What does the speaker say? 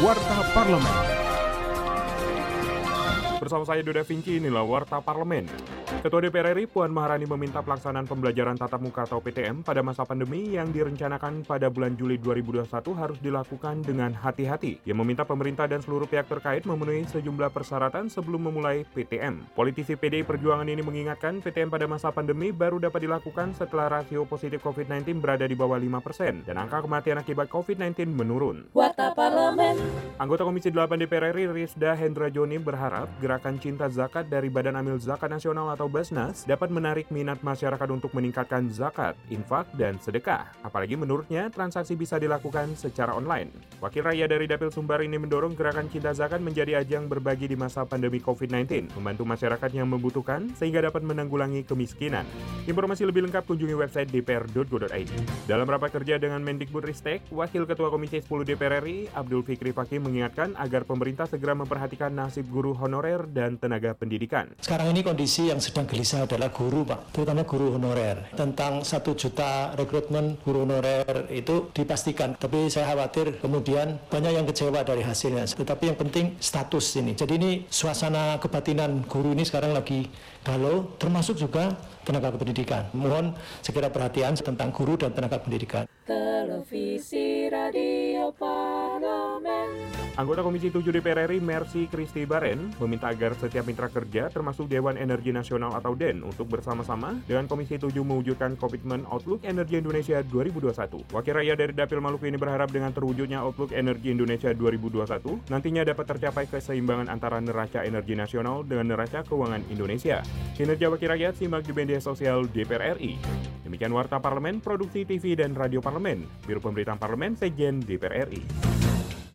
Warta Parlemen. Bersama saya Duda Vinci, inilah Warta Parlemen. Ketua DPR RI Puan Maharani meminta pelaksanaan pembelajaran tatap muka atau PTM pada masa pandemi yang direncanakan pada bulan Juli 2021 harus dilakukan dengan hati-hati. Ia meminta pemerintah dan seluruh pihak terkait memenuhi sejumlah persyaratan sebelum memulai PTM. Politisi PDI Perjuangan ini mengingatkan PTM pada masa pandemi baru dapat dilakukan setelah rasio positif COVID-19 berada di bawah 5% dan angka kematian akibat COVID-19 menurun. Parlemen. Anggota Komisi 8 DPR RI Rizda Hendra Joni berharap gerakan cinta zakat dari Badan Amil Zakat Nasional atau Basnas dapat menarik minat masyarakat untuk meningkatkan zakat, infak, dan sedekah. Apalagi menurutnya transaksi bisa dilakukan secara online. Wakil Raya dari Dapil Sumbar ini mendorong gerakan cinta zakat menjadi ajang berbagi di masa pandemi COVID-19, membantu masyarakat yang membutuhkan sehingga dapat menanggulangi kemiskinan. Informasi lebih lengkap kunjungi website dpr.go.id. Dalam rapat kerja dengan Mendikbudristek, Wakil Ketua Komisi 10 DPR RI, Abdul Fikri Fakih mengingatkan agar pemerintah segera memperhatikan nasib guru honorer dan tenaga pendidikan. Sekarang ini kondisi yang sedang gelisah adalah guru Pak, terutama guru honorer. Tentang satu juta rekrutmen guru honorer itu dipastikan, tapi saya khawatir kemudian banyak yang kecewa dari hasilnya. Tetapi yang penting status ini. Jadi ini suasana kebatinan guru ini sekarang lagi galau, termasuk juga tenaga pendidikan. Mohon segera perhatian tentang guru dan tenaga pendidikan. Televisi Radio Parlemen. Anggota Komisi 7 DPR RI Mercy Kristi Baren meminta agar setiap mitra kerja termasuk Dewan Energi Nasional atau DEN untuk bersama-sama dengan Komisi 7 mewujudkan komitmen Outlook Energi Indonesia 2021. Wakil rakyat dari Dapil Maluku ini berharap dengan terwujudnya Outlook Energi Indonesia 2021 nantinya dapat tercapai keseimbangan antara neraca energi nasional dengan neraca keuangan Indonesia. Kinerja Wakil Rakyat simak di media sosial DPR RI. Demikian Warta Parlemen, Produksi TV dan Radio Parlemen, Biro Pemberitaan Parlemen, Sejen DPR RI.